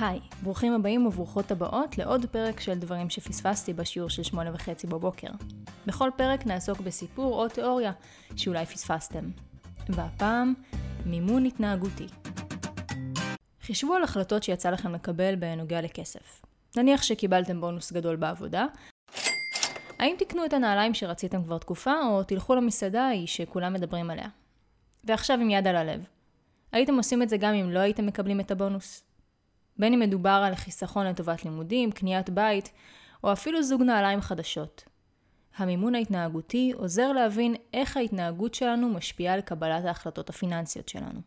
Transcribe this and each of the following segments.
היי, ברוכים הבאים וברוכות הבאות לעוד פרק של דברים שפספסתי בשיעור של שמונה וחצי בבוקר. בכל פרק נעסוק בסיפור או תיאוריה שאולי פספסתם. והפעם, מימון התנהגותי. חישבו על החלטות שיצא לכם לקבל בנוגע לכסף. נניח שקיבלתם בונוס גדול בעבודה, האם תקנו את הנעליים שרציתם כבר תקופה, או תלכו למסעדה ההיא שכולם מדברים עליה? ועכשיו עם יד על הלב. הייתם עושים את זה גם אם לא הייתם מקבלים את הבונוס? בין אם מדובר על חיסכון לטובת לימודים, קניית בית, או אפילו זוג נעליים חדשות. המימון ההתנהגותי עוזר להבין איך ההתנהגות שלנו משפיעה על קבלת ההחלטות הפיננסיות שלנו.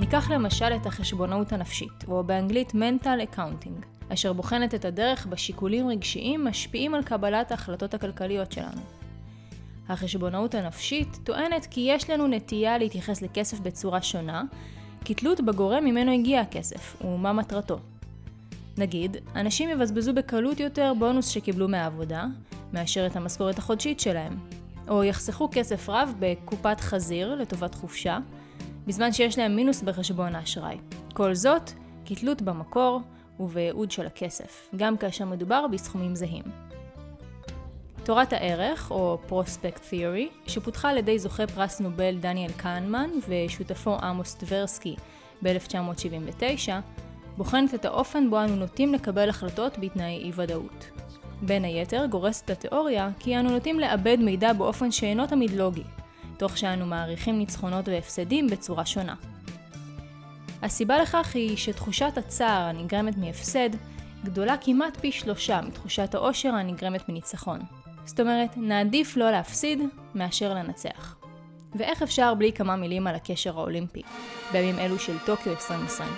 ניקח למשל את החשבונאות הנפשית, או באנגלית Mental Accounting, אשר בוחנת את הדרך בה שיקולים רגשיים משפיעים על קבלת ההחלטות הכלכליות שלנו. החשבונאות הנפשית טוענת כי יש לנו נטייה להתייחס לכסף בצורה שונה, כתלות בגורם ממנו הגיע הכסף, ומה מטרתו. נגיד, אנשים יבזבזו בקלות יותר בונוס שקיבלו מהעבודה, מאשר את המשכורת החודשית שלהם, או יחסכו כסף רב בקופת חזיר לטובת חופשה, בזמן שיש להם מינוס בחשבון האשראי. כל זאת, כתלות במקור ובייעוד של הכסף, גם כאשר מדובר בסכומים זהים. תורת הערך, או פרוספקט תיאורי, שפותחה על ידי זוכה פרס נובל דניאל קהנמן ושותפו עמוס טברסקי ב-1979, בוחנת את האופן בו אנו נוטים לקבל החלטות בתנאי אי ודאות. בין היתר, גורסת התיאוריה כי אנו נוטים לאבד מידע באופן שאינו תמיד לוגי, תוך שאנו מעריכים ניצחונות והפסדים בצורה שונה. הסיבה לכך היא שתחושת הצער הנגרמת מהפסד גדולה כמעט פי שלושה מתחושת העושר הנגרמת מניצחון. זאת אומרת, נעדיף לא להפסיד מאשר לנצח. ואיך אפשר בלי כמה מילים על הקשר האולימפי, בימים אלו של טוקיו 2020?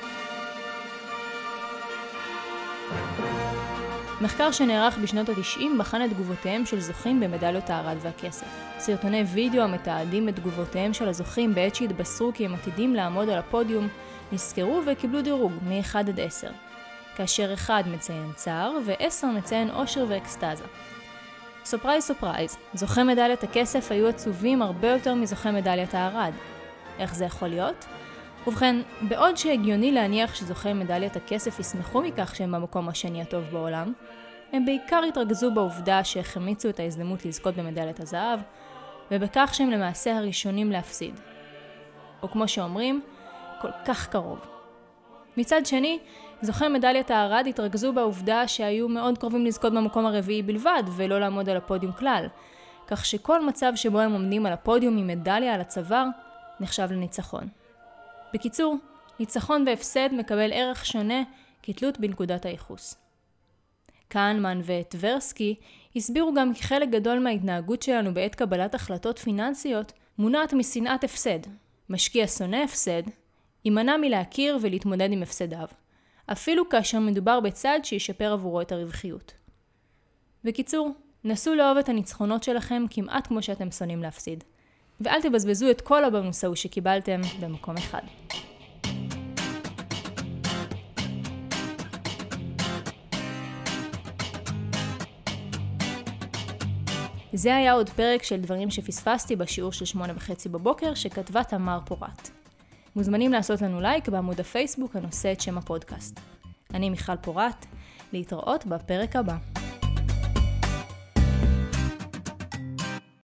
מחקר שנערך בשנות ה-90 בחן את תגובותיהם של זוכים במדליות הארד והכסף. סרטוני וידאו המתעדים את תגובותיהם של הזוכים בעת שהתבשרו כי הם עתידים לעמוד על הפודיום, נסקרו וקיבלו דירוג מ-1 עד 10, כאשר 1 מציין צער ו-10 מציין אושר ואקסטזה. surprise surprise, זוכי מדליית הכסף היו עצובים הרבה יותר מזוכי מדליית הארד. איך זה יכול להיות? ובכן, בעוד שהגיוני להניח שזוכי מדליית הכסף ישמחו מכך שהם במקום השני הטוב בעולם, הם בעיקר התרכזו בעובדה שהחמיצו את ההזדמנות לזכות במדליית הזהב, ובכך שהם למעשה הראשונים להפסיד. או כמו שאומרים, כל כך קרוב. מצד שני, זוכי מדליית הארד התרכזו בעובדה שהיו מאוד קרובים לזכות במקום הרביעי בלבד, ולא לעמוד על הפודיום כלל, כך שכל מצב שבו הם עומדים על הפודיום עם מדליה על הצוואר, נחשב לניצחון. בקיצור, ניצחון והפסד מקבל ערך שונה כתלות בנקודת הייחוס. כהנמן וטברסקי הסבירו גם כי חלק גדול מההתנהגות שלנו בעת קבלת החלטות פיננסיות מונעת משנאת הפסד. משקיע שונא הפסד, יימנע מלהכיר ולהתמודד עם הפסדיו. אפילו כאשר מדובר בצד שישפר עבורו את הרווחיות. בקיצור, נסו לאהוב את הניצחונות שלכם כמעט כמו שאתם שונאים להפסיד. ואל תבזבזו את כל הבונוס ההוא שקיבלתם במקום אחד. זה היה עוד פרק של דברים שפספסתי בשיעור של שמונה וחצי בבוקר שכתבה תמר פורת. מוזמנים לעשות לנו לייק בעמוד הפייסבוק הנושא את שם הפודקאסט. אני מיכל פורת, להתראות בפרק הבא.